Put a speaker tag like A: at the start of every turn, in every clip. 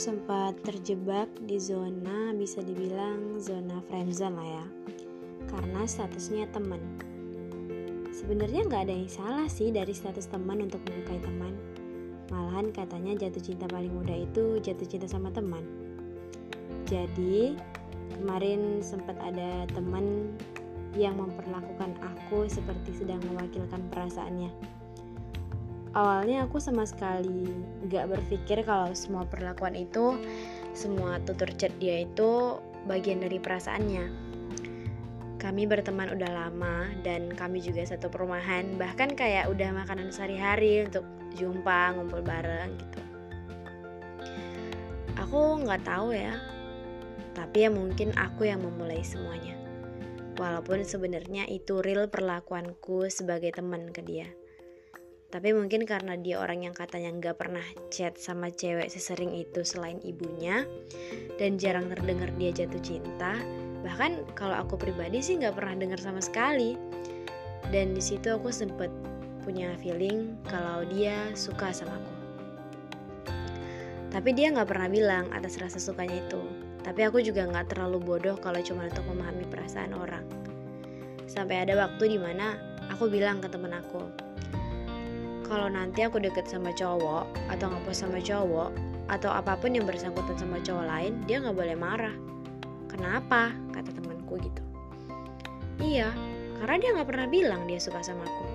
A: sempat terjebak di zona bisa dibilang zona friendzone lah ya. Karena statusnya teman. Sebenarnya nggak ada yang salah sih dari status teman untuk menyukai teman. Malahan katanya jatuh cinta paling mudah itu jatuh cinta sama teman. Jadi kemarin sempat ada teman yang memperlakukan aku seperti sedang mewakilkan perasaannya awalnya aku sama sekali gak berpikir kalau semua perlakuan itu semua tutur chat dia itu bagian dari perasaannya. Kami berteman udah lama dan kami juga satu perumahan bahkan kayak udah makanan sehari-hari untuk jumpa ngumpul bareng gitu. Aku nggak tahu ya tapi ya mungkin aku yang memulai semuanya. Walaupun sebenarnya itu real perlakuanku sebagai teman ke dia tapi mungkin karena dia orang yang katanya nggak pernah chat sama cewek sesering itu selain ibunya dan jarang terdengar dia jatuh cinta. Bahkan kalau aku pribadi sih nggak pernah dengar sama sekali. Dan di situ aku sempet punya feeling kalau dia suka sama aku. Tapi dia nggak pernah bilang atas rasa sukanya itu. Tapi aku juga nggak terlalu bodoh kalau cuma untuk memahami perasaan orang. Sampai ada waktu di mana aku bilang ke temen aku, kalau nanti aku deket sama cowok atau ngepost sama cowok atau apa pun yang bersangkutan sama cowok lain dia nggak boleh marah. Kenapa? Kata temanku gitu. Iya karena dia nggak pernah bilang dia suka sama aku.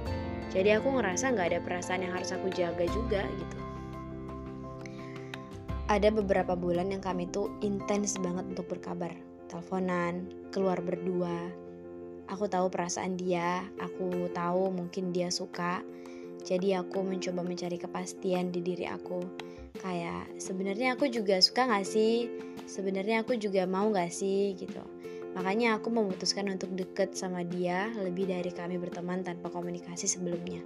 A: Jadi aku ngerasa nggak ada perasaan yang harus aku jaga juga gitu. Ada beberapa bulan yang kami tuh intens banget untuk berkabar. Teleponan keluar berdua. Aku tahu perasaan dia aku tahu mungkin dia suka jadi aku mencoba mencari kepastian di diri aku. Kayak sebenarnya aku juga suka gak sih? Sebenarnya aku juga mau gak sih gitu. Makanya aku memutuskan untuk deket sama dia lebih dari kami berteman tanpa komunikasi sebelumnya.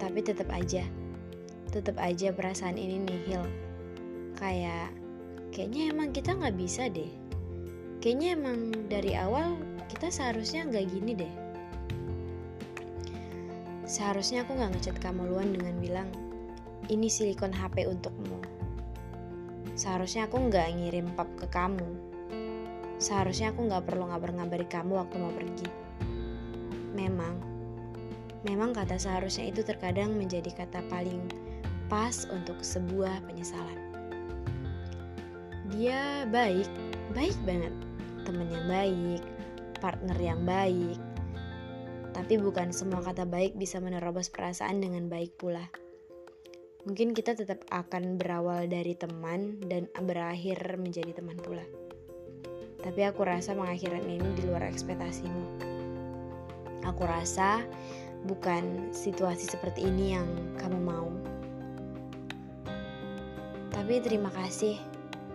A: Tapi tetap aja, tetap aja perasaan ini nihil. Kayak, kayaknya emang kita nggak bisa deh. Kayaknya emang dari awal kita seharusnya nggak gini deh Seharusnya aku gak ngechat kamu luan dengan bilang, ini silikon HP untukmu. Seharusnya aku gak ngirim pap ke kamu. Seharusnya aku gak perlu ngabar-ngabari kamu waktu mau pergi. Memang, memang kata seharusnya itu terkadang menjadi kata paling pas untuk sebuah penyesalan. Dia baik, baik banget. Temen yang baik, partner yang baik, tapi bukan semua kata baik bisa menerobos perasaan dengan baik pula. Mungkin kita tetap akan berawal dari teman dan berakhir menjadi teman pula. Tapi aku rasa pengakhiran ini di luar ekspektasimu. Aku rasa bukan situasi seperti ini yang kamu mau. Tapi terima kasih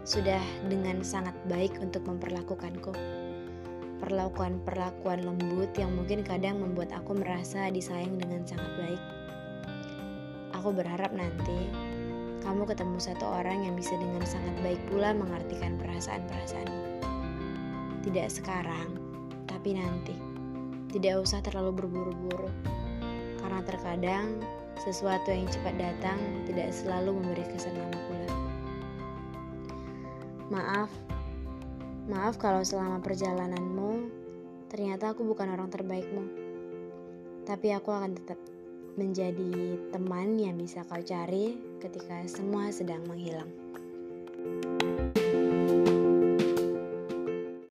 A: sudah dengan sangat baik untuk memperlakukanku perlakuan-perlakuan lembut yang mungkin kadang membuat aku merasa disayang dengan sangat baik. Aku berharap nanti kamu ketemu satu orang yang bisa dengan sangat baik pula mengartikan perasaan-perasaanmu. Tidak sekarang, tapi nanti. Tidak usah terlalu berburu-buru. Karena terkadang sesuatu yang cepat datang tidak selalu memberi kesan lama pula. Maaf Maaf kalau selama perjalananmu ternyata aku bukan orang terbaikmu. Tapi aku akan tetap menjadi teman yang bisa kau cari ketika semua sedang menghilang. thank you